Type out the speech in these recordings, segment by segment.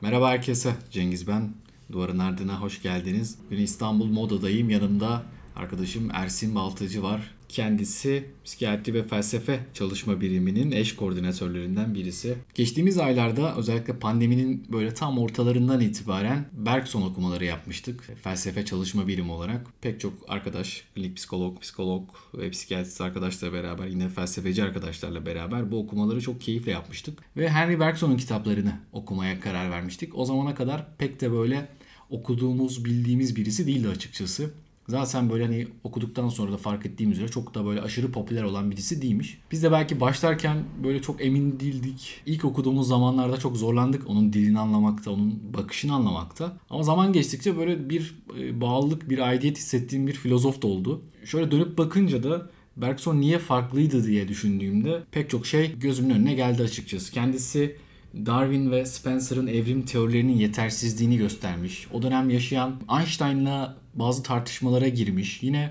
Merhaba herkese. Cengiz ben. Duvarın Ardına hoş geldiniz. Bugün İstanbul Moda'dayım. Yanımda arkadaşım Ersin Baltacı var. Kendisi psikiyatri ve felsefe çalışma biriminin eş koordinatörlerinden birisi. Geçtiğimiz aylarda özellikle pandeminin böyle tam ortalarından itibaren Bergson okumaları yapmıştık. Felsefe çalışma birimi olarak pek çok arkadaş, klinik psikolog, psikolog ve psikiyatrist arkadaşlarla beraber yine felsefeci arkadaşlarla beraber bu okumaları çok keyifle yapmıştık. Ve Henry Bergson'un kitaplarını okumaya karar vermiştik. O zamana kadar pek de böyle okuduğumuz, bildiğimiz birisi değildi açıkçası. Zaten böyle hani okuduktan sonra da fark ettiğim üzere çok da böyle aşırı popüler olan birisi değilmiş. Biz de belki başlarken böyle çok emin değildik. İlk okuduğumuz zamanlarda çok zorlandık onun dilini anlamakta, onun bakışını anlamakta. Ama zaman geçtikçe böyle bir e, bağlılık, bir aidiyet hissettiğim bir filozof da oldu. Şöyle dönüp bakınca da Bergson niye farklıydı diye düşündüğümde pek çok şey gözümün önüne geldi açıkçası. Kendisi Darwin ve Spencer'ın evrim teorilerinin yetersizliğini göstermiş. O dönem yaşayan Einstein'la bazı tartışmalara girmiş. Yine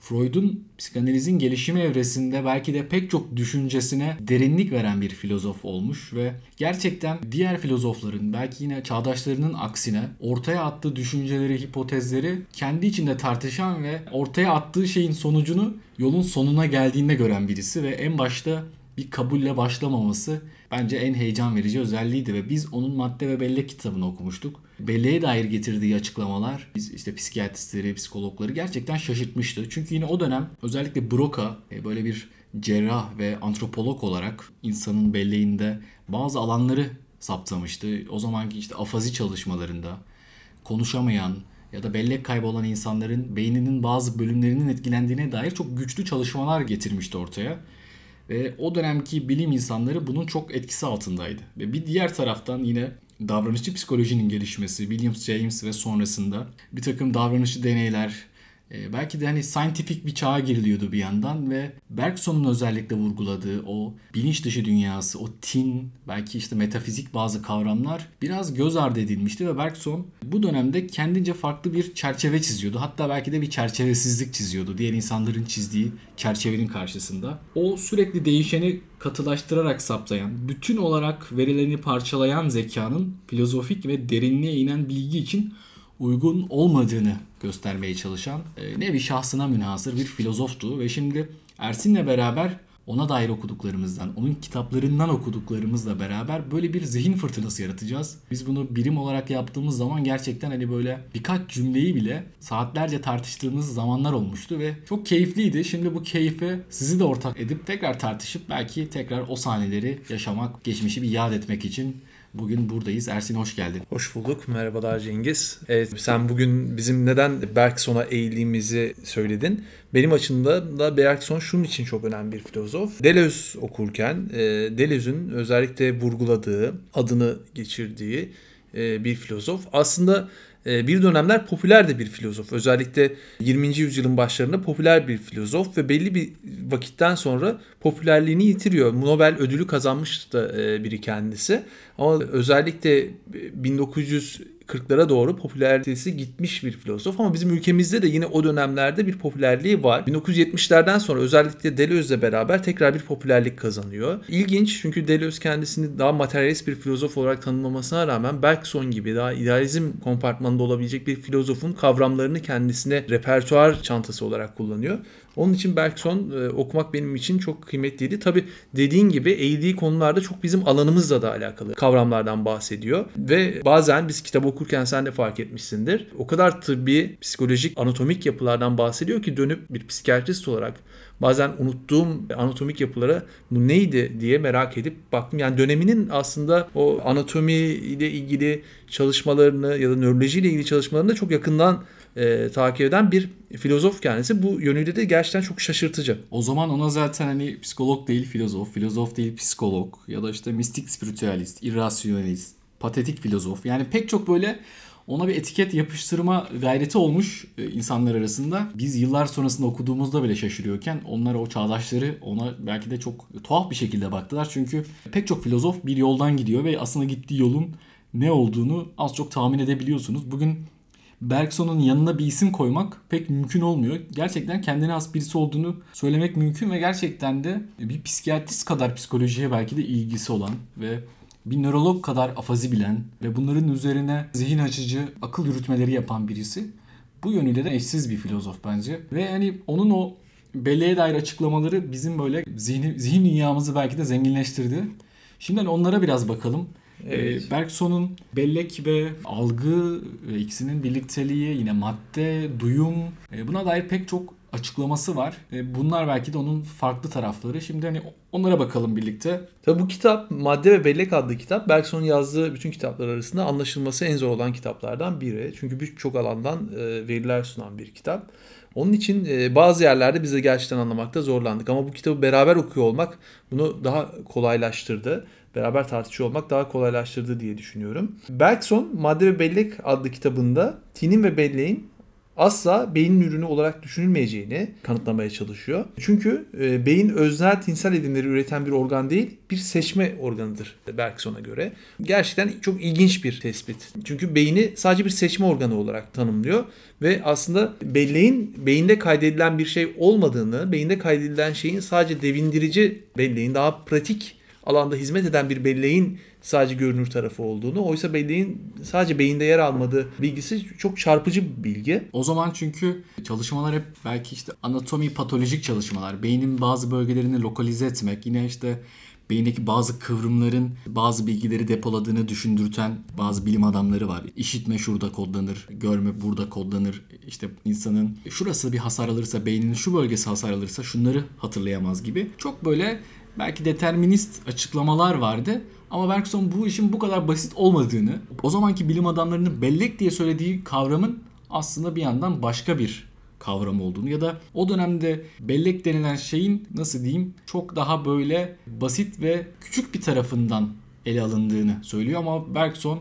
Freud'un psikanalizin gelişimi evresinde belki de pek çok düşüncesine derinlik veren bir filozof olmuş ve gerçekten diğer filozofların belki yine çağdaşlarının aksine ortaya attığı düşünceleri, hipotezleri kendi içinde tartışan ve ortaya attığı şeyin sonucunu yolun sonuna geldiğinde gören birisi ve en başta bir kabulle başlamaması bence en heyecan verici özelliğiydi ve biz onun madde ve bellek kitabını okumuştuk. Belleğe dair getirdiği açıklamalar biz işte psikiyatristleri, psikologları gerçekten şaşırtmıştı. Çünkü yine o dönem özellikle Broca e, böyle bir cerrah ve antropolog olarak insanın belleğinde bazı alanları saptamıştı. O zamanki işte afazi çalışmalarında konuşamayan ya da bellek kaybı olan insanların beyninin bazı bölümlerinin etkilendiğine dair çok güçlü çalışmalar getirmişti ortaya. Ve o dönemki bilim insanları bunun çok etkisi altındaydı. Ve bir diğer taraftan yine davranışçı psikolojinin gelişmesi, William James ve sonrasında bir takım davranışçı deneyler, e, belki de hani scientific bir çağa giriliyordu bir yandan ve Bergson'un özellikle vurguladığı o bilinç dışı dünyası, o tin, belki işte metafizik bazı kavramlar biraz göz ardı edilmişti ve Bergson bu dönemde kendince farklı bir çerçeve çiziyordu. Hatta belki de bir çerçevesizlik çiziyordu diğer insanların çizdiği çerçevenin karşısında. O sürekli değişeni katılaştırarak saptayan, bütün olarak verilerini parçalayan zekanın filozofik ve derinliğe inen bilgi için uygun olmadığını göstermeye çalışan e, ne bir şahsına münhasır bir filozoftu ve şimdi Ersin'le beraber ona dair okuduklarımızdan, onun kitaplarından okuduklarımızla beraber böyle bir zihin fırtınası yaratacağız. Biz bunu birim olarak yaptığımız zaman gerçekten hani böyle birkaç cümleyi bile saatlerce tartıştığımız zamanlar olmuştu ve çok keyifliydi. Şimdi bu keyfe sizi de ortak edip tekrar tartışıp belki tekrar o sahneleri yaşamak, geçmişi bir yad etmek için Bugün buradayız. Ersin hoş geldin. Hoş bulduk. Merhabalar Cengiz. Evet, sen bugün bizim neden Bergson'a eğildiğimizi söyledin. Benim açımda da Bergson şunun için çok önemli bir filozof. Deleuze okurken e, Deleuze'ün özellikle vurguladığı, adını geçirdiği e, bir filozof. Aslında bir dönemler popüler de bir filozof. Özellikle 20. yüzyılın başlarında popüler bir filozof ve belli bir vakitten sonra popülerliğini yitiriyor. Nobel ödülü kazanmış da e, biri kendisi. Ama özellikle 1900 40'lara doğru popülaritesi gitmiş bir filozof ama bizim ülkemizde de yine o dönemlerde bir popülerliği var. 1970'lerden sonra özellikle Deleuze'le beraber tekrar bir popülerlik kazanıyor. İlginç çünkü Deleuze kendisini daha materyalist bir filozof olarak tanımlamasına rağmen Bergson gibi daha idealizm kompartmanında olabilecek bir filozofun kavramlarını kendisine repertuar çantası olarak kullanıyor. Onun için Bergson e, okumak benim için çok kıymetliydi. Tabi dediğin gibi eğildiği konularda çok bizim alanımızla da alakalı kavramlardan bahsediyor. Ve bazen biz kitap okurken sen de fark etmişsindir. O kadar tıbbi, psikolojik, anatomik yapılardan bahsediyor ki dönüp bir psikiyatrist olarak bazen unuttuğum anatomik yapılara bu neydi diye merak edip baktım. Yani döneminin aslında o anatomi ile ilgili çalışmalarını ya da nöroloji ile ilgili çalışmalarını çok yakından e, takip eden bir filozof kendisi. Bu yönüyle de gerçekten çok şaşırtıcı. O zaman ona zaten hani psikolog değil filozof, filozof değil psikolog ya da işte mistik spiritüalist, irrasyonalist, patetik filozof. Yani pek çok böyle ona bir etiket yapıştırma gayreti olmuş e, insanlar arasında. Biz yıllar sonrasında okuduğumuzda bile şaşırıyorken onlar o çağdaşları ona belki de çok tuhaf bir şekilde baktılar. Çünkü pek çok filozof bir yoldan gidiyor ve aslında gittiği yolun ne olduğunu az çok tahmin edebiliyorsunuz. Bugün Bergson'un yanına bir isim koymak pek mümkün olmuyor. Gerçekten kendine has birisi olduğunu söylemek mümkün ve gerçekten de bir psikiyatrist kadar psikolojiye belki de ilgisi olan ve bir nörolog kadar afazi bilen ve bunların üzerine zihin açıcı akıl yürütmeleri yapan birisi. Bu yönüyle de eşsiz bir filozof bence. Ve yani onun o belleğe dair açıklamaları bizim böyle zihni, zihin dünyamızı belki de zenginleştirdi. Şimdi hani onlara biraz bakalım. Evet. Ee, Bergson'un bellek ve algı ve ikisinin birlikteliği, yine madde, duyum e, buna dair pek çok açıklaması var. E, bunlar belki de onun farklı tarafları. Şimdi hani onlara bakalım birlikte. Tabi bu kitap Madde ve Bellek adlı kitap Bergson'un yazdığı bütün kitaplar arasında anlaşılması en zor olan kitaplardan biri. Çünkü birçok alandan e, veriler sunan bir kitap. Onun için e, bazı yerlerde biz de gerçekten anlamakta zorlandık. Ama bu kitabı beraber okuyor olmak bunu daha kolaylaştırdı. Beraber tartışıyor olmak daha kolaylaştırdı diye düşünüyorum. Bergson Madde ve Bellek adlı kitabında tinin ve belleğin asla beynin ürünü olarak düşünülmeyeceğini kanıtlamaya çalışıyor. Çünkü e, beyin öznel tinsel edimleri üreten bir organ değil, bir seçme organıdır Bergson'a göre. Gerçekten çok ilginç bir tespit. Çünkü beyni sadece bir seçme organı olarak tanımlıyor ve aslında belleğin beyinde kaydedilen bir şey olmadığını, beyinde kaydedilen şeyin sadece devindirici belleğin daha pratik alanda hizmet eden bir belleğin sadece görünür tarafı olduğunu, oysa belleğin sadece beyinde yer almadığı bilgisi çok çarpıcı bir bilgi. O zaman çünkü çalışmalar hep belki işte anatomi patolojik çalışmalar. Beynin bazı bölgelerini lokalize etmek. Yine işte beyindeki bazı kıvrımların bazı bilgileri depoladığını düşündürten bazı bilim adamları var. İşitme şurada kodlanır, görme burada kodlanır. İşte insanın şurası bir hasar alırsa, beyninin şu bölgesi hasar alırsa şunları hatırlayamaz gibi. Çok böyle belki determinist açıklamalar vardı. Ama Bergson bu işin bu kadar basit olmadığını, o zamanki bilim adamlarının bellek diye söylediği kavramın aslında bir yandan başka bir kavram olduğunu ya da o dönemde bellek denilen şeyin nasıl diyeyim çok daha böyle basit ve küçük bir tarafından ele alındığını söylüyor ama Bergson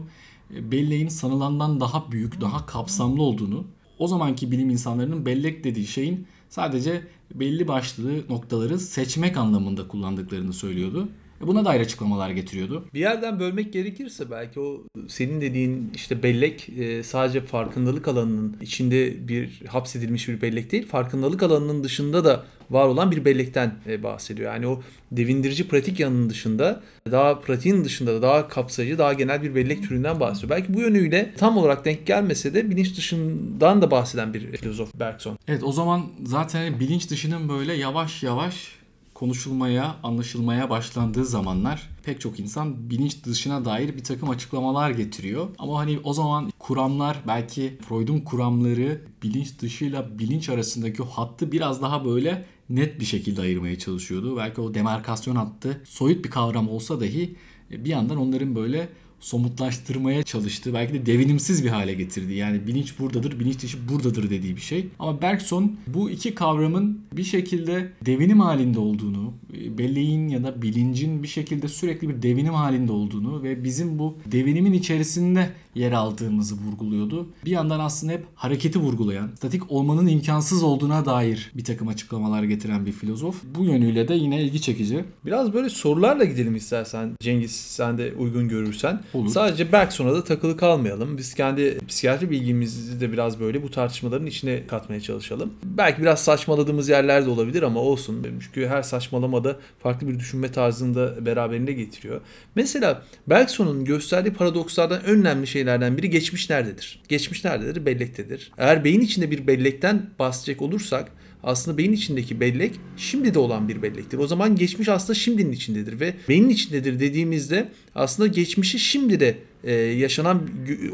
belleğin sanılandan daha büyük, daha kapsamlı olduğunu, o zamanki bilim insanlarının bellek dediği şeyin sadece belli başlı noktaları seçmek anlamında kullandıklarını söylüyordu. E, Buna dair açıklamalar getiriyordu. Bir yerden bölmek gerekirse belki o senin dediğin işte bellek e, sadece farkındalık alanının içinde bir hapsedilmiş bir bellek değil. Farkındalık alanının dışında da var olan bir bellekten e, bahsediyor. Yani o devindirici pratik yanının dışında daha pratiğin dışında da daha kapsayıcı daha genel bir bellek türünden bahsediyor. Belki bu yönüyle tam olarak denk gelmese de bilinç dışından da bahseden bir filozof Bergson. Evet o zaman zaten bilinç dışının böyle yavaş yavaş konuşulmaya, anlaşılmaya başlandığı zamanlar pek çok insan bilinç dışına dair bir takım açıklamalar getiriyor. Ama hani o zaman kuramlar belki Freud'un kuramları bilinç dışıyla bilinç arasındaki hattı biraz daha böyle net bir şekilde ayırmaya çalışıyordu. Belki o demarkasyon hattı soyut bir kavram olsa dahi bir yandan onların böyle somutlaştırmaya çalıştığı belki de devinimsiz bir hale getirdi. Yani bilinç buradadır, bilinç dışı buradadır dediği bir şey. Ama Bergson bu iki kavramın bir şekilde devinim halinde olduğunu, belleğin ya da bilincin bir şekilde sürekli bir devinim halinde olduğunu ve bizim bu devinimin içerisinde yer aldığımızı vurguluyordu. Bir yandan aslında hep hareketi vurgulayan, statik olmanın imkansız olduğuna dair bir takım açıklamalar getiren bir filozof. Bu yönüyle de yine ilgi çekici. Biraz böyle sorularla gidelim istersen Cengiz sen de uygun görürsen. Olur. Sadece Bergson'a da takılı kalmayalım. Biz kendi psikiyatri bilgimizi de biraz böyle bu tartışmaların içine katmaya çalışalım. Belki biraz saçmaladığımız yerler de olabilir ama olsun. Çünkü her saçmalamada farklı bir düşünme tarzını da beraberinde getiriyor. Mesela Bergson'un gösterdiği paradokslardan önemli şeylerden biri geçmiş nerededir? Geçmiş nerededir? Bellektedir. Eğer beyin içinde bir bellekten bahsedecek olursak aslında beyin içindeki bellek şimdi de olan bir bellektir. O zaman geçmiş aslında şimdinin içindedir ve beynin içindedir dediğimizde aslında geçmişi şimdi de e, yaşanan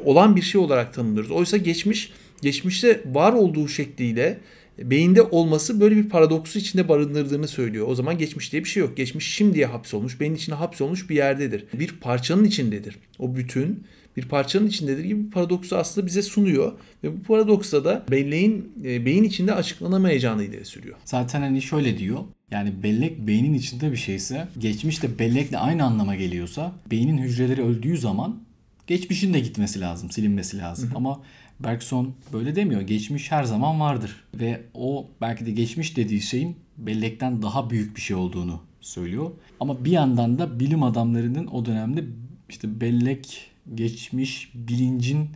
olan bir şey olarak tanımlıyoruz. Oysa geçmiş geçmişte var olduğu şekliyle beyinde olması böyle bir paradoksu içinde barındırdığını söylüyor. O zaman geçmiş diye bir şey yok. Geçmiş şimdiye hapsolmuş, beyin içine hapsolmuş bir yerdedir. Bir parçanın içindedir. O bütün bir parçanın içindedir gibi bir paradoksu aslında bize sunuyor. Ve bu paradoksta da belleğin e, beyin içinde açıklanamayacağını ileri sürüyor. Zaten hani şöyle diyor. Yani bellek beynin içinde bir şeyse, geçmiş de bellekle aynı anlama geliyorsa, beynin hücreleri öldüğü zaman geçmişin de gitmesi lazım, silinmesi lazım. Ama Bergson böyle demiyor. Geçmiş her zaman vardır. Ve o belki de geçmiş dediği şeyin bellekten daha büyük bir şey olduğunu söylüyor. Ama bir yandan da bilim adamlarının o dönemde işte bellek, geçmiş, bilincin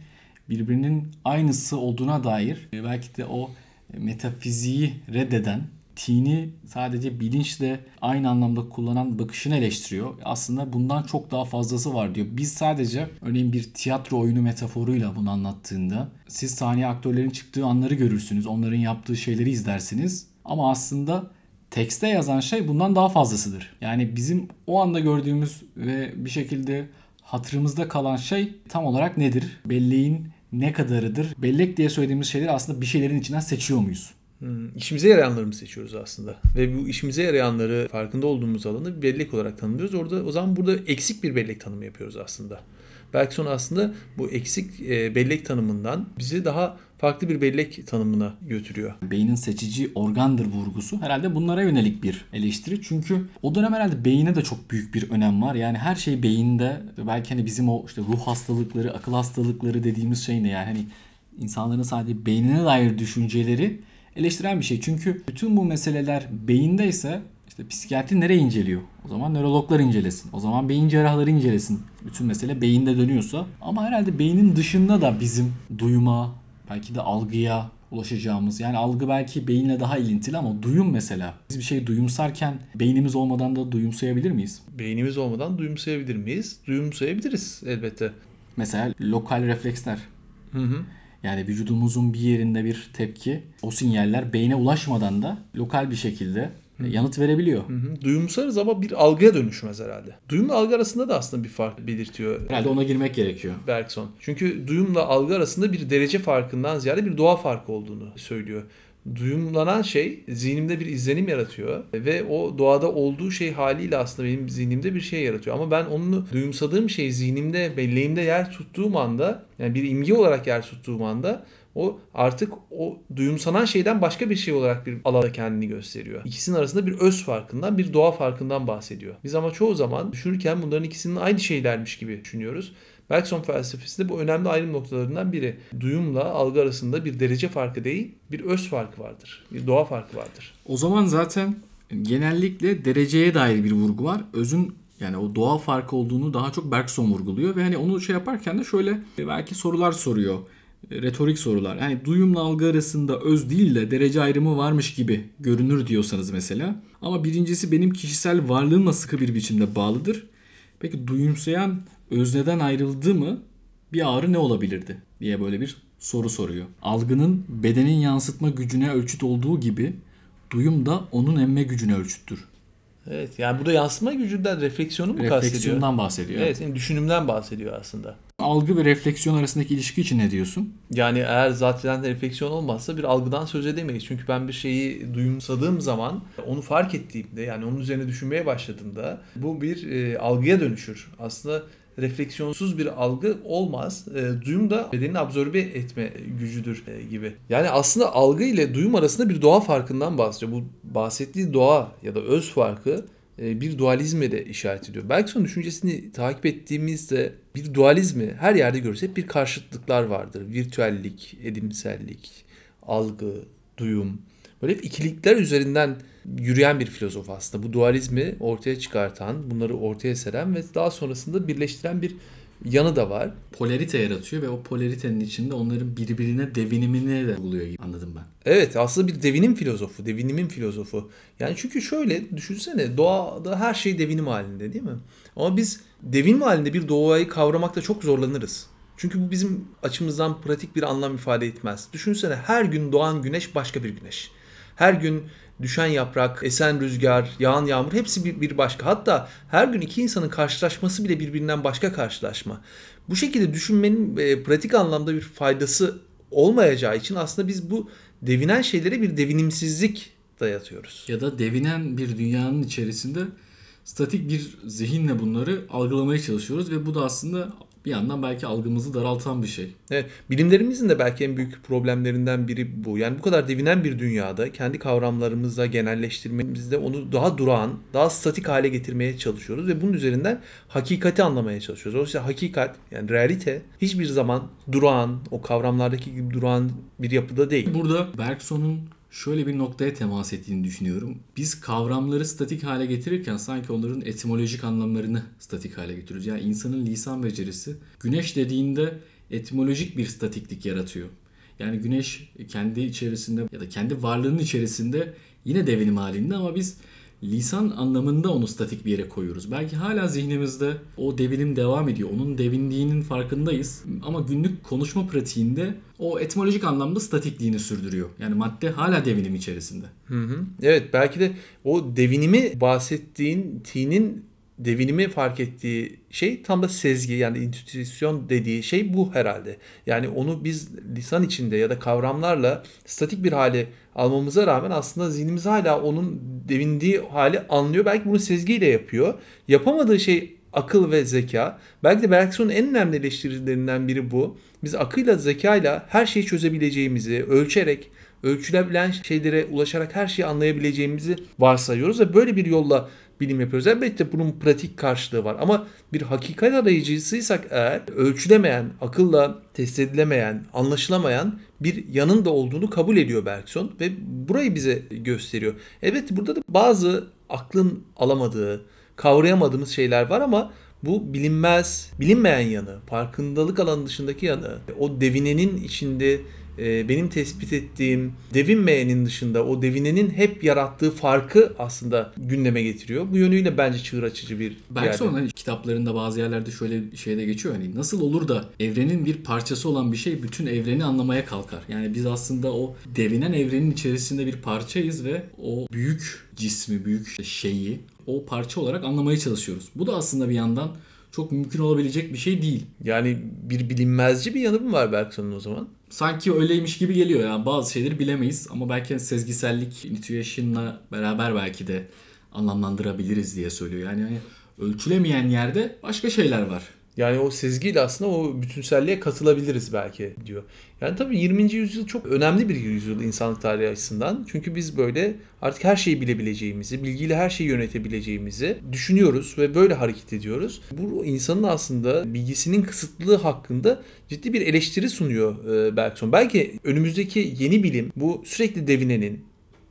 birbirinin aynısı olduğuna dair e, belki de o metafiziği reddeden tini sadece bilinçle aynı anlamda kullanan bakışını eleştiriyor. Aslında bundan çok daha fazlası var diyor. Biz sadece örneğin bir tiyatro oyunu metaforuyla bunu anlattığında siz sahneye aktörlerin çıktığı anları görürsünüz. Onların yaptığı şeyleri izlersiniz. Ama aslında tekste yazan şey bundan daha fazlasıdır. Yani bizim o anda gördüğümüz ve bir şekilde hatırımızda kalan şey tam olarak nedir? Belleğin ne kadarıdır? Bellek diye söylediğimiz şeyleri aslında bir şeylerin içinden seçiyor muyuz? Hmm, işimize yarayanları mı seçiyoruz aslında? Ve bu işimize yarayanları farkında olduğumuz alanı bellek olarak tanımlıyoruz. Orada o zaman burada eksik bir bellek tanımı yapıyoruz aslında. Belki sonra aslında bu eksik e, bellek tanımından bizi daha farklı bir bellek tanımına götürüyor. Beynin seçici organdır vurgusu herhalde bunlara yönelik bir eleştiri. Çünkü o dönem herhalde beyine de çok büyük bir önem var. Yani her şey beyinde. Belki hani bizim o işte ruh hastalıkları, akıl hastalıkları dediğimiz şey ne yani hani insanların sadece beynine dair düşünceleri eleştiren bir şey. Çünkü bütün bu meseleler beyindeyse işte psikiyatri nereye inceliyor? O zaman nörologlar incelesin. O zaman beyin cerrahları incelesin. Bütün mesele beyinde dönüyorsa. Ama herhalde beynin dışında da bizim duyuma, belki de algıya ulaşacağımız. Yani algı belki beyinle daha ilintili ama duyum mesela. Biz bir şey duyumsarken beynimiz olmadan da duyumsayabilir miyiz? Beynimiz olmadan duyumsayabilir miyiz? Duyumsayabiliriz elbette. Mesela lokal refleksler. Hı hı. Yani vücudumuzun bir yerinde bir tepki o sinyaller beyne ulaşmadan da lokal bir şekilde yanıt verebiliyor. Hı hı. Duyumsarız ama bir algıya dönüşmez herhalde. Duyumla algı arasında da aslında bir fark belirtiyor Herhalde ona girmek gerekiyor. Bergson. Çünkü duyumla algı arasında bir derece farkından ziyade bir doğa farkı olduğunu söylüyor. Duyumlanan şey zihnimde bir izlenim yaratıyor ve o doğada olduğu şey haliyle aslında benim zihnimde bir şey yaratıyor. Ama ben onu duyumsadığım şey zihnimde, belleğimde yer tuttuğum anda yani bir imge olarak yer tuttuğum anda o artık o duyumsanan şeyden başka bir şey olarak bir alanda kendini gösteriyor. İkisinin arasında bir öz farkından, bir doğa farkından bahsediyor. Biz ama çoğu zaman düşünürken bunların ikisinin aynı şeylermiş gibi düşünüyoruz. Bergson felsefesinde bu önemli ayrım noktalarından biri. Duyumla algı arasında bir derece farkı değil, bir öz farkı vardır. Bir doğa farkı vardır. O zaman zaten genellikle dereceye dair bir vurgu var. Özün yani o doğa farkı olduğunu daha çok Bergson vurguluyor ve hani onu şey yaparken de şöyle belki sorular soruyor. Retorik sorular. Yani duyumla algı arasında öz değil de derece ayrımı varmış gibi görünür diyorsanız mesela. Ama birincisi benim kişisel varlığımla sıkı bir biçimde bağlıdır. Peki duyumsayan özneden ayrıldı mı bir ağrı ne olabilirdi diye böyle bir soru soruyor. Algının bedenin yansıtma gücüne ölçüt olduğu gibi duyum da onun emme gücüne ölçüttür. Evet yani burada yansıma gücünden refleksiyonu mu kastediyor? Refleksiyondan bahsediyor. Evet yani düşünümden bahsediyor aslında. Algı ve refleksiyon arasındaki ilişki için ne diyorsun? Yani eğer zaten refleksiyon olmazsa bir algıdan söz edemeyiz. Çünkü ben bir şeyi duyumsadığım zaman onu fark ettiğimde yani onun üzerine düşünmeye başladığımda bu bir e, algıya dönüşür. Aslında refleksiyonsuz bir algı olmaz. E, duyum da bedeni absorbe etme gücüdür e, gibi. Yani aslında algı ile duyum arasında bir doğa farkından bahsediyor. Bu bahsettiği doğa ya da öz farkı e, bir dualizme de işaret ediyor. Bergson düşüncesini takip ettiğimizde bir dualizmi her yerde görürüz. Hep bir karşıtlıklar vardır. Virtüellik, edimsellik, algı, duyum. Böyle hep ikilikler üzerinden yürüyen bir filozof aslında. Bu dualizmi ortaya çıkartan, bunları ortaya seren ve daha sonrasında birleştiren bir yanı da var. Polarite yaratıyor ve o polaritenin içinde onların birbirine devinimini de buluyor gibi anladım ben. Evet aslında bir devinim filozofu, devinimin filozofu. Yani çünkü şöyle düşünsene doğada her şey devinim halinde değil mi? Ama biz devinim halinde bir doğayı kavramakta çok zorlanırız. Çünkü bu bizim açımızdan pratik bir anlam ifade etmez. Düşünsene her gün doğan güneş başka bir güneş. Her gün düşen yaprak, esen rüzgar, yağan yağmur hepsi bir, bir başka. Hatta her gün iki insanın karşılaşması bile birbirinden başka karşılaşma. Bu şekilde düşünmenin e, pratik anlamda bir faydası olmayacağı için aslında biz bu devinen şeylere bir devinimsizlik dayatıyoruz. Ya da devinen bir dünyanın içerisinde statik bir zihinle bunları algılamaya çalışıyoruz ve bu da aslında bir yandan belki algımızı daraltan bir şey. Evet, bilimlerimizin de belki en büyük problemlerinden biri bu. Yani bu kadar devinen bir dünyada kendi kavramlarımızla genelleştirmemizde onu daha durağan, daha statik hale getirmeye çalışıyoruz ve bunun üzerinden hakikati anlamaya çalışıyoruz. Oysa hakikat yani realite hiçbir zaman durağan, o kavramlardaki gibi durağan bir yapıda değil. Burada Bergson'un şöyle bir noktaya temas ettiğini düşünüyorum. Biz kavramları statik hale getirirken sanki onların etimolojik anlamlarını statik hale getiriyoruz. Yani insanın lisan becerisi güneş dediğinde etimolojik bir statiklik yaratıyor. Yani güneş kendi içerisinde ya da kendi varlığının içerisinde yine devinim halinde ama biz lisan anlamında onu statik bir yere koyuyoruz. Belki hala zihnimizde o devinim devam ediyor. Onun devindiğinin farkındayız. Ama günlük konuşma pratiğinde o etimolojik anlamda statikliğini sürdürüyor. Yani madde hala devinim içerisinde. Hı hı. Evet belki de o devinimi bahsettiğin T'nin devinimi fark ettiği şey tam da sezgi yani intuisyon dediği şey bu herhalde. Yani onu biz lisan içinde ya da kavramlarla statik bir hale almamıza rağmen aslında zihnimiz hala onun devindiği hali anlıyor. Belki bunu sezgiyle yapıyor. Yapamadığı şey akıl ve zeka. Belki de Bergson'un en önemli eleştirilerinden biri bu. Biz akıyla zekayla her şeyi çözebileceğimizi ölçerek ölçülebilen şeylere ulaşarak her şeyi anlayabileceğimizi varsayıyoruz ve böyle bir yolla bilim yapıyoruz. Elbette bunun pratik karşılığı var ama bir hakikat arayıcısıysak eğer ölçülemeyen, akılla test edilemeyen, anlaşılamayan bir yanın da olduğunu kabul ediyor Bergson ve burayı bize gösteriyor. Evet burada da bazı aklın alamadığı, kavrayamadığımız şeyler var ama bu bilinmez, bilinmeyen yanı, farkındalık alanı dışındaki yanı, o devinenin içinde e, benim tespit ettiğim devinmeyenin dışında o devinenin hep yarattığı farkı aslında gündeme getiriyor. Bu yönüyle bence çığır açıcı bir Belki yerde. hani kitaplarında bazı yerlerde şöyle şeyde geçiyor hani nasıl olur da evrenin bir parçası olan bir şey bütün evreni anlamaya kalkar. Yani biz aslında o devinen evrenin içerisinde bir parçayız ve o büyük cismi, büyük şeyi o parça olarak anlamaya çalışıyoruz. Bu da aslında bir yandan çok mümkün olabilecek bir şey değil. Yani bir bilinmezci bir yanı mı var Bergson'un o zaman? Sanki öyleymiş gibi geliyor yani bazı şeyleri bilemeyiz ama belki sezgisellik, intuition'la beraber belki de anlamlandırabiliriz diye söylüyor. Yani hani ölçülemeyen yerde başka şeyler var. Yani o sezgiyle aslında o bütünselliğe katılabiliriz belki diyor. Yani tabii 20. yüzyıl çok önemli bir yüzyıl insanlık tarihi açısından. Çünkü biz böyle artık her şeyi bilebileceğimizi, bilgiyle her şeyi yönetebileceğimizi düşünüyoruz ve böyle hareket ediyoruz. Bu insanın aslında bilgisinin kısıtlılığı hakkında ciddi bir eleştiri sunuyor e, Bergson. Belki önümüzdeki yeni bilim bu sürekli devinenin,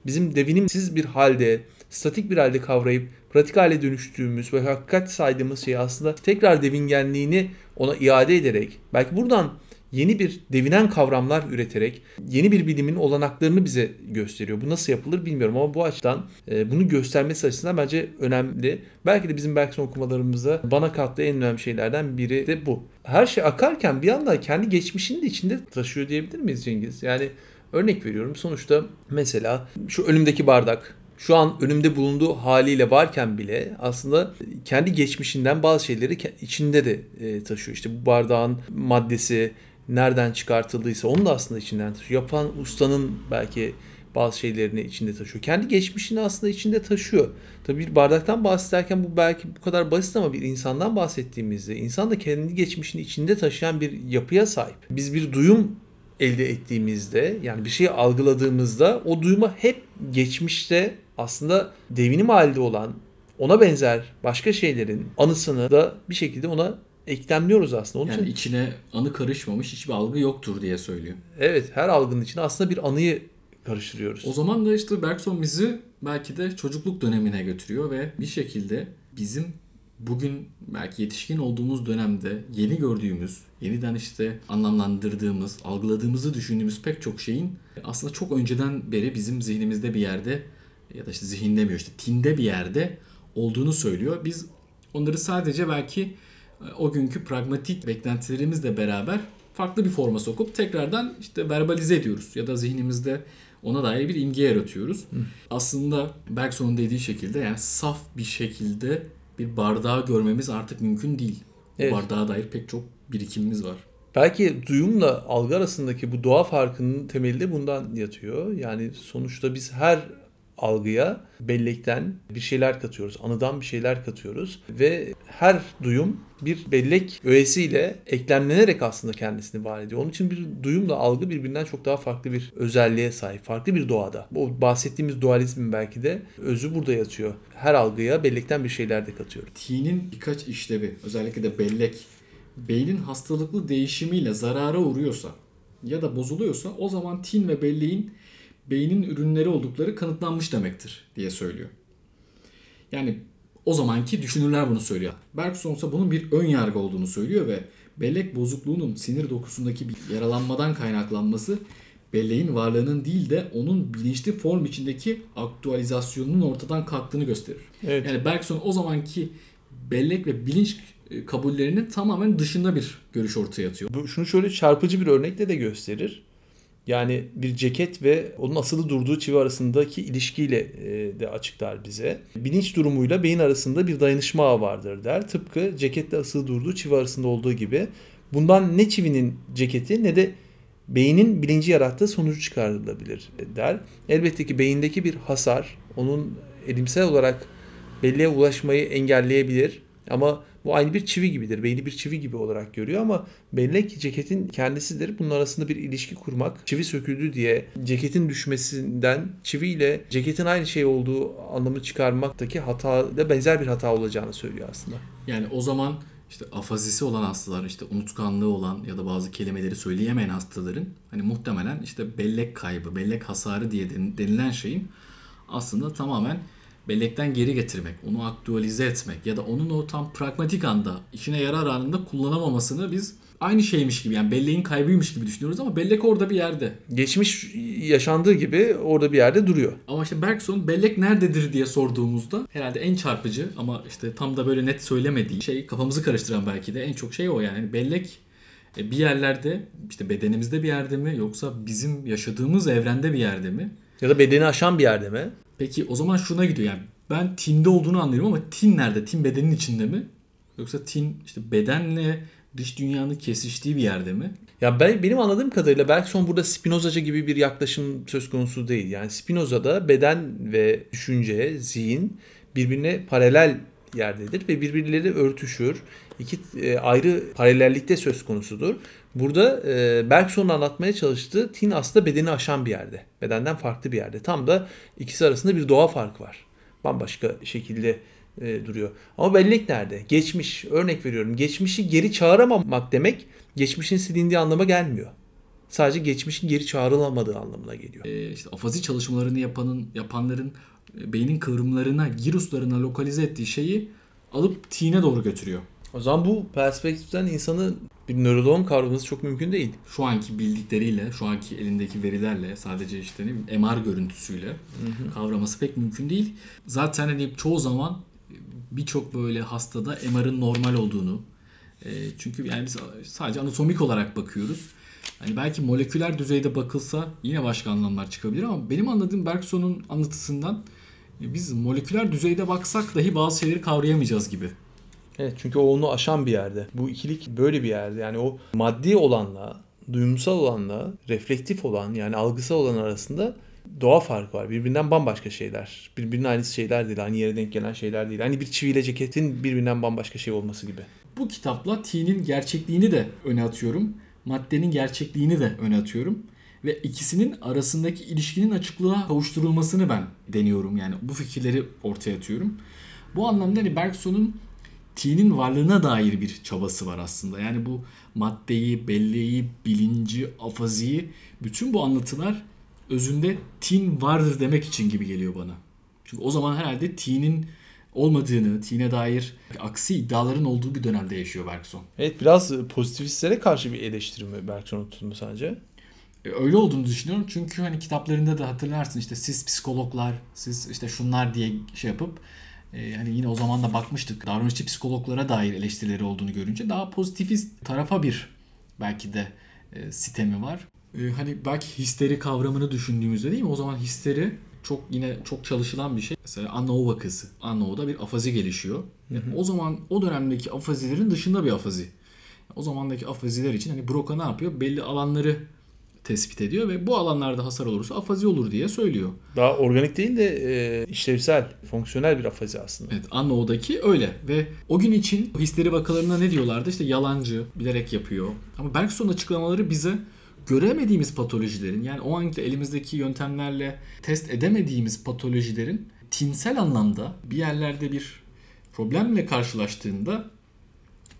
bizim devinimsiz bir halde, statik bir halde kavrayıp pratik hale dönüştüğümüz ve hakikat saydığımız şeyi aslında tekrar devingenliğini ona iade ederek belki buradan yeni bir devinen kavramlar üreterek yeni bir bilimin olanaklarını bize gösteriyor. Bu nasıl yapılır bilmiyorum ama bu açıdan e, bunu göstermesi açısından bence önemli. Belki de bizim Bergson okumalarımızda bana kattığı en önemli şeylerden biri de bu. Her şey akarken bir anda kendi geçmişini de içinde taşıyor diyebilir miyiz Cengiz? Yani örnek veriyorum sonuçta mesela şu önümdeki bardak şu an önümde bulunduğu haliyle varken bile aslında kendi geçmişinden bazı şeyleri içinde de e, taşıyor. İşte bu bardağın maddesi nereden çıkartıldıysa onu da aslında içinden taşıyor. Yapan ustanın belki bazı şeylerini içinde taşıyor. Kendi geçmişini aslında içinde taşıyor. Tabii bir bardaktan bahsederken bu belki bu kadar basit ama bir insandan bahsettiğimizde insan da kendi geçmişini içinde taşıyan bir yapıya sahip. Biz bir duyum elde ettiğimizde yani bir şeyi algıladığımızda o duyuma hep geçmişte aslında devinim halde olan ona benzer başka şeylerin anısını da bir şekilde ona eklemliyoruz aslında. Onun yani için içine anı karışmamış hiçbir algı yoktur diye söylüyor. evet her algının içine aslında bir anıyı karıştırıyoruz. O zaman da işte Bergson bizi belki de çocukluk dönemine götürüyor ve bir şekilde bizim bugün belki yetişkin olduğumuz dönemde yeni gördüğümüz, yeniden işte anlamlandırdığımız, algıladığımızı düşündüğümüz pek çok şeyin aslında çok önceden beri bizim zihnimizde bir yerde ya da işte zihin demiyor işte tinde bir yerde olduğunu söylüyor. Biz onları sadece belki e, o günkü pragmatik beklentilerimizle beraber farklı bir forma sokup tekrardan işte verbalize ediyoruz ya da zihnimizde ona dair bir imge yaratıyoruz. Hı. Aslında Bergson'un dediği şekilde yani saf bir şekilde bir bardağı görmemiz artık mümkün değil. Evet. Bu bardağa dair pek çok birikimimiz var. Belki duyumla algı arasındaki bu doğa farkının temeli de bundan yatıyor. Yani sonuçta biz her algıya bellekten bir şeyler katıyoruz. Anıdan bir şeyler katıyoruz ve her duyum bir bellek öğesiyle eklemlenerek aslında kendisini var ediyor. Onun için bir duyumla algı birbirinden çok daha farklı bir özelliğe sahip. Farklı bir doğada. Bu bahsettiğimiz dualizmin belki de özü burada yatıyor. Her algıya bellekten bir şeyler de katıyor. T'nin birkaç işlevi özellikle de bellek beynin hastalıklı değişimiyle zarara uğruyorsa ya da bozuluyorsa o zaman tin ve belleğin beynin ürünleri oldukları kanıtlanmış demektir diye söylüyor. Yani O zamanki düşünürler bunu söylüyor. Bergson ise bunun bir ön yargı olduğunu söylüyor ve bellek bozukluğunun sinir dokusundaki bir yaralanmadan kaynaklanması belleğin varlığının değil de onun bilinçli form içindeki aktüalizasyonunun ortadan kalktığını gösterir. Evet. Yani Bergson o zamanki bellek ve bilinç e, kabullerinin tamamen dışında bir görüş ortaya atıyor. Bu, şunu şöyle çarpıcı bir örnekle de gösterir. Yani bir ceket ve onun asılı durduğu çivi arasındaki ilişkiyle e, de açıklar bize. Bilinç durumuyla beyin arasında bir dayanışma ağı vardır der. Tıpkı ceketle asılı durduğu çivi arasında olduğu gibi. Bundan ne çivinin ceketi ne de beynin bilinci yarattığı sonucu çıkarılabilir der. Elbette ki beyindeki bir hasar onun elimsel olarak belleğe ulaşmayı engelleyebilir. Ama bu aynı bir çivi gibidir. Beyni bir çivi gibi olarak görüyor ama bellek ceketin kendisidir. Bunun arasında bir ilişki kurmak, çivi söküldü diye ceketin düşmesinden çiviyle ceketin aynı şey olduğu anlamı çıkarmaktaki hata da benzer bir hata olacağını söylüyor aslında. Yani o zaman işte afazisi olan hastalar, işte unutkanlığı olan ya da bazı kelimeleri söyleyemeyen hastaların hani muhtemelen işte bellek kaybı, bellek hasarı diye denilen şeyin aslında tamamen bellekten geri getirmek, onu aktualize etmek ya da onun o tam pragmatik anda işine yarar anında kullanamamasını biz aynı şeymiş gibi yani belleğin kaybıymış gibi düşünüyoruz ama bellek orada bir yerde. Geçmiş yaşandığı gibi orada bir yerde duruyor. Ama işte Bergson bellek nerededir diye sorduğumuzda herhalde en çarpıcı ama işte tam da böyle net söylemediği şey kafamızı karıştıran belki de en çok şey o yani bellek e, bir yerlerde işte bedenimizde bir yerde mi yoksa bizim yaşadığımız evrende bir yerde mi? Ya da bedeni aşan bir yerde mi? Peki o zaman şuna gidiyor yani ben tinde olduğunu anlıyorum ama tin nerede? Tin bedenin içinde mi? Yoksa tin işte bedenle dış dünyanın kesiştiği bir yerde mi? Ya ben benim anladığım kadarıyla Bergson burada Spinozacı gibi bir yaklaşım söz konusu değil. Yani Spinoza'da beden ve düşünce, zihin birbirine paralel yerdedir ve birbirleri örtüşür. İki e, ayrı paralellikte söz konusudur. Burada e, Bergson'un anlatmaya çalıştığı tin aslında bedeni aşan bir yerde. Bedenden farklı bir yerde. Tam da ikisi arasında bir doğa farkı var. Bambaşka şekilde e, duruyor. Ama bellek nerede? Geçmiş. Örnek veriyorum. Geçmişi geri çağıramamak demek geçmişin silindiği anlama gelmiyor. Sadece geçmişin geri çağrılamadığı anlamına geliyor. E, işte afazi çalışmalarını yapanın yapanların e, beynin kıvrımlarına, giruslarına lokalize ettiği şeyi alıp tine doğru götürüyor. O zaman bu perspektiften insanı bir nöroloğun kavraması çok mümkün değil. Şu anki bildikleriyle, şu anki elindeki verilerle sadece işte ne bileyim, MR görüntüsüyle hı hı. kavraması pek mümkün değil. Zaten hani çoğu zaman birçok böyle hastada MR'ın normal olduğunu e, çünkü yani biz sadece anatomik olarak bakıyoruz. Hani belki moleküler düzeyde bakılsa yine başka anlamlar çıkabilir ama benim anladığım Bergson'un anlatısından e, biz moleküler düzeyde baksak dahi bazı şeyleri kavrayamayacağız gibi. Evet çünkü o onu aşan bir yerde. Bu ikilik böyle bir yerde. Yani o maddi olanla, duyumsal olanla, reflektif olan yani algısal olan arasında doğa farkı var. Birbirinden bambaşka şeyler. Birbirinin aynısı şeyler değil. Aynı yere denk gelen şeyler değil. Hani bir çiviyle ceketin birbirinden bambaşka şey olması gibi. Bu kitapla T'nin gerçekliğini de öne atıyorum. Maddenin gerçekliğini de öne atıyorum. Ve ikisinin arasındaki ilişkinin açıklığa kavuşturulmasını ben deniyorum. Yani bu fikirleri ortaya atıyorum. Bu anlamda hani Bergson'un T'nin varlığına dair bir çabası var aslında. Yani bu maddeyi, belleği, bilinci, afaziyi bütün bu anlatılar özünde tin vardır demek için gibi geliyor bana. Çünkü o zaman herhalde T'nin olmadığını, T'ne dair aksi iddiaların olduğu bir dönemde yaşıyor Bergson. Evet biraz pozitivistlere karşı bir eleştiri mi Bergson'un tutumu sence? E, öyle olduğunu düşünüyorum çünkü hani kitaplarında da hatırlarsın işte siz psikologlar, siz işte şunlar diye şey yapıp e, hani yine o zaman da bakmıştık davranışçı psikologlara dair eleştirileri olduğunu görünce daha pozitifist tarafa bir belki de e, sitemi var. E, hani belki histeri kavramını düşündüğümüzde değil mi? O zaman histeri çok yine çok çalışılan bir şey. Mesela Anno vakası. Anno'da bir afazi gelişiyor. Hı hı. O zaman o dönemdeki afazilerin dışında bir afazi. O zamandaki afaziler için hani Broca ne yapıyor? Belli alanları tespit ediyor ve bu alanlarda hasar olursa afazi olur diye söylüyor. Daha organik değil de e, işlevsel, fonksiyonel bir afazi aslında. Evet Anno'daki öyle ve o gün için histeri vakalarına ne diyorlardı? İşte yalancı, bilerek yapıyor. Ama Bergson açıklamaları bize göremediğimiz patolojilerin yani o anki elimizdeki yöntemlerle test edemediğimiz patolojilerin tinsel anlamda bir yerlerde bir problemle karşılaştığında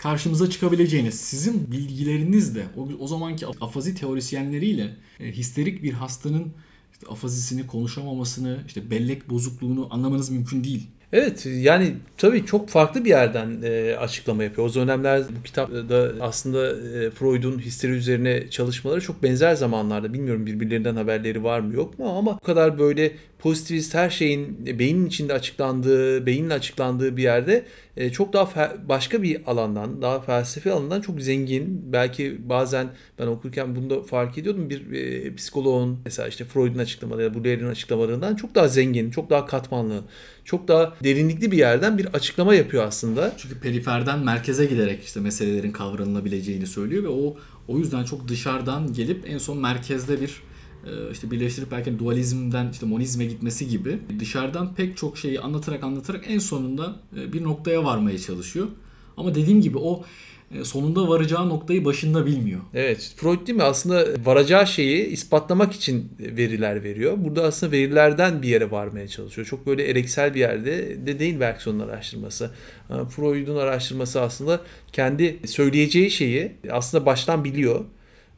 karşımıza çıkabileceğiniz sizin bilgilerinizle o, o zamanki afazi teorisyenleriyle e, histerik bir hastanın işte afazisini konuşamamasını işte bellek bozukluğunu anlamanız mümkün değil. Evet yani tabii çok farklı bir yerden e, açıklama yapıyor. O dönemler bu kitapta aslında e, Freud'un histeri üzerine çalışmaları çok benzer zamanlarda. Bilmiyorum birbirlerinden haberleri var mı yok mu ama bu kadar böyle pozitivist her şeyin beynin içinde açıklandığı, beyinle açıklandığı bir yerde e, çok daha fe- başka bir alandan, daha felsefi alandan çok zengin. Belki bazen ben okurken bunu da fark ediyordum. Bir e, psikoloğun mesela işte Freud'un açıklamaları ya da açıklamalarından çok daha zengin, çok daha katmanlı, çok daha derinlikli bir yerden bir açıklama yapıyor aslında. Çünkü periferden merkeze giderek işte meselelerin kavranılabileceğini söylüyor ve o o yüzden çok dışarıdan gelip en son merkezde bir işte birleştirip belki dualizmden işte monizme gitmesi gibi dışarıdan pek çok şeyi anlatarak anlatarak en sonunda e, bir noktaya varmaya çalışıyor. Ama dediğim gibi o e, sonunda varacağı noktayı başında bilmiyor. Evet, Freud değil mi? Aslında varacağı şeyi ispatlamak için veriler veriyor. Burada aslında verilerden bir yere varmaya çalışıyor. Çok böyle ereksel bir yerde de değil Bergson'un araştırması. Freud'un araştırması aslında kendi söyleyeceği şeyi aslında baştan biliyor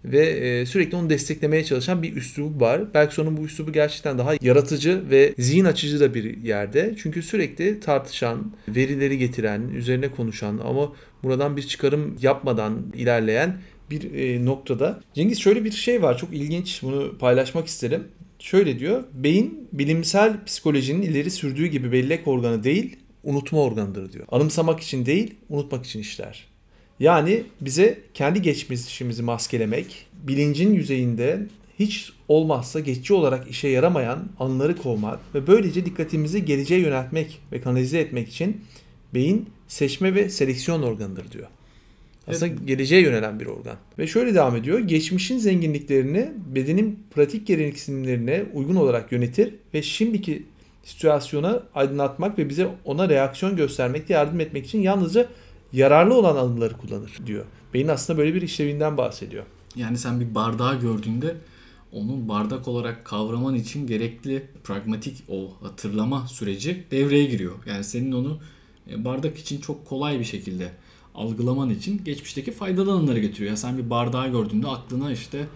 ve e, sürekli onu desteklemeye çalışan bir üslubu var. Bergson'un bu üslubu gerçekten daha yaratıcı ve zihin açıcı da bir yerde. Çünkü sürekli tartışan, verileri getiren, üzerine konuşan ama buradan bir çıkarım yapmadan ilerleyen bir e, noktada. Cengiz şöyle bir şey var çok ilginç bunu paylaşmak isterim. Şöyle diyor, beyin bilimsel psikolojinin ileri sürdüğü gibi bellek organı değil, unutma organıdır diyor. Anımsamak için değil, unutmak için işler. Yani bize kendi geçmişimizi maskelemek, bilincin yüzeyinde hiç olmazsa geçici olarak işe yaramayan anıları kovmak ve böylece dikkatimizi geleceğe yöneltmek ve kanalize etmek için beyin seçme ve seleksiyon organıdır diyor. Aslında evet. geleceğe yönelen bir organ. Ve şöyle devam ediyor. Geçmişin zenginliklerini bedenin pratik gereksinimlerine uygun olarak yönetir ve şimdiki situasyona aydınlatmak ve bize ona reaksiyon göstermekte yardım etmek için yalnızca yararlı olan anıları kullanır diyor. Beyin aslında böyle bir işlevinden bahsediyor. Yani sen bir bardağı gördüğünde onun bardak olarak kavraman için gerekli pragmatik o hatırlama süreci devreye giriyor. Yani senin onu e, bardak için çok kolay bir şekilde algılaman için geçmişteki faydalı anıları getiriyor. Yani sen bir bardağı gördüğünde aklına işte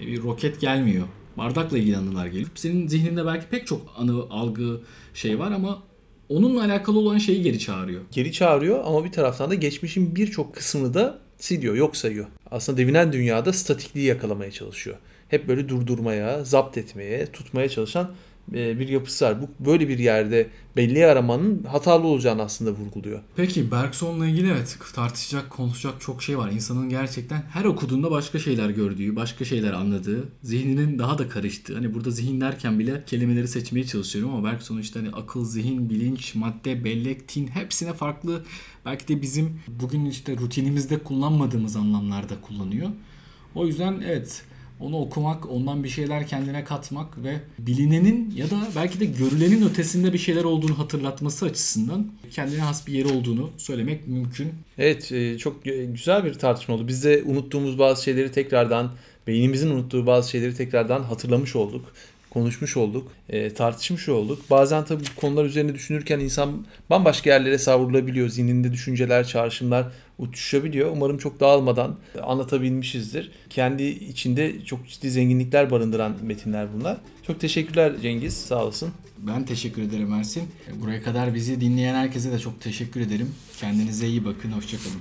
e, bir roket gelmiyor. Bardakla ilgili anılar geliyor. Senin zihninde belki pek çok anı, algı şey var ama onunla alakalı olan şeyi geri çağırıyor. Geri çağırıyor ama bir taraftan da geçmişin birçok kısmını da siliyor, yok sayıyor. Aslında devinen dünyada statikliği yakalamaya çalışıyor. Hep böyle durdurmaya, zapt etmeye, tutmaya çalışan bir yapısı var. Bu böyle bir yerde belli aramanın hatalı olacağını aslında vurguluyor. Peki Bergson'la ilgili evet tartışacak, konuşacak çok şey var. İnsanın gerçekten her okuduğunda başka şeyler gördüğü, başka şeyler anladığı, zihninin daha da karıştığı. Hani burada zihin derken bile kelimeleri seçmeye çalışıyorum ama Bergson işte hani akıl, zihin, bilinç, madde, bellek, tin hepsine farklı belki de bizim bugün işte rutinimizde kullanmadığımız anlamlarda kullanıyor. O yüzden evet onu okumak, ondan bir şeyler kendine katmak ve bilinenin ya da belki de görülenin ötesinde bir şeyler olduğunu hatırlatması açısından kendine has bir yeri olduğunu söylemek mümkün. Evet, e, çok güzel bir tartışma oldu. Biz de unuttuğumuz bazı şeyleri tekrardan, beynimizin unuttuğu bazı şeyleri tekrardan hatırlamış olduk konuşmuş olduk, e, tartışmış olduk. Bazen tabii bu konular üzerine düşünürken insan bambaşka yerlere savrulabiliyor. Zihninde düşünceler, çağrışımlar uçuşabiliyor. Umarım çok dağılmadan anlatabilmişizdir. Kendi içinde çok ciddi zenginlikler barındıran metinler bunlar. Çok teşekkürler Cengiz, sağ olasın. Ben teşekkür ederim Ersin. Buraya kadar bizi dinleyen herkese de çok teşekkür ederim. Kendinize iyi bakın, hoşçakalın.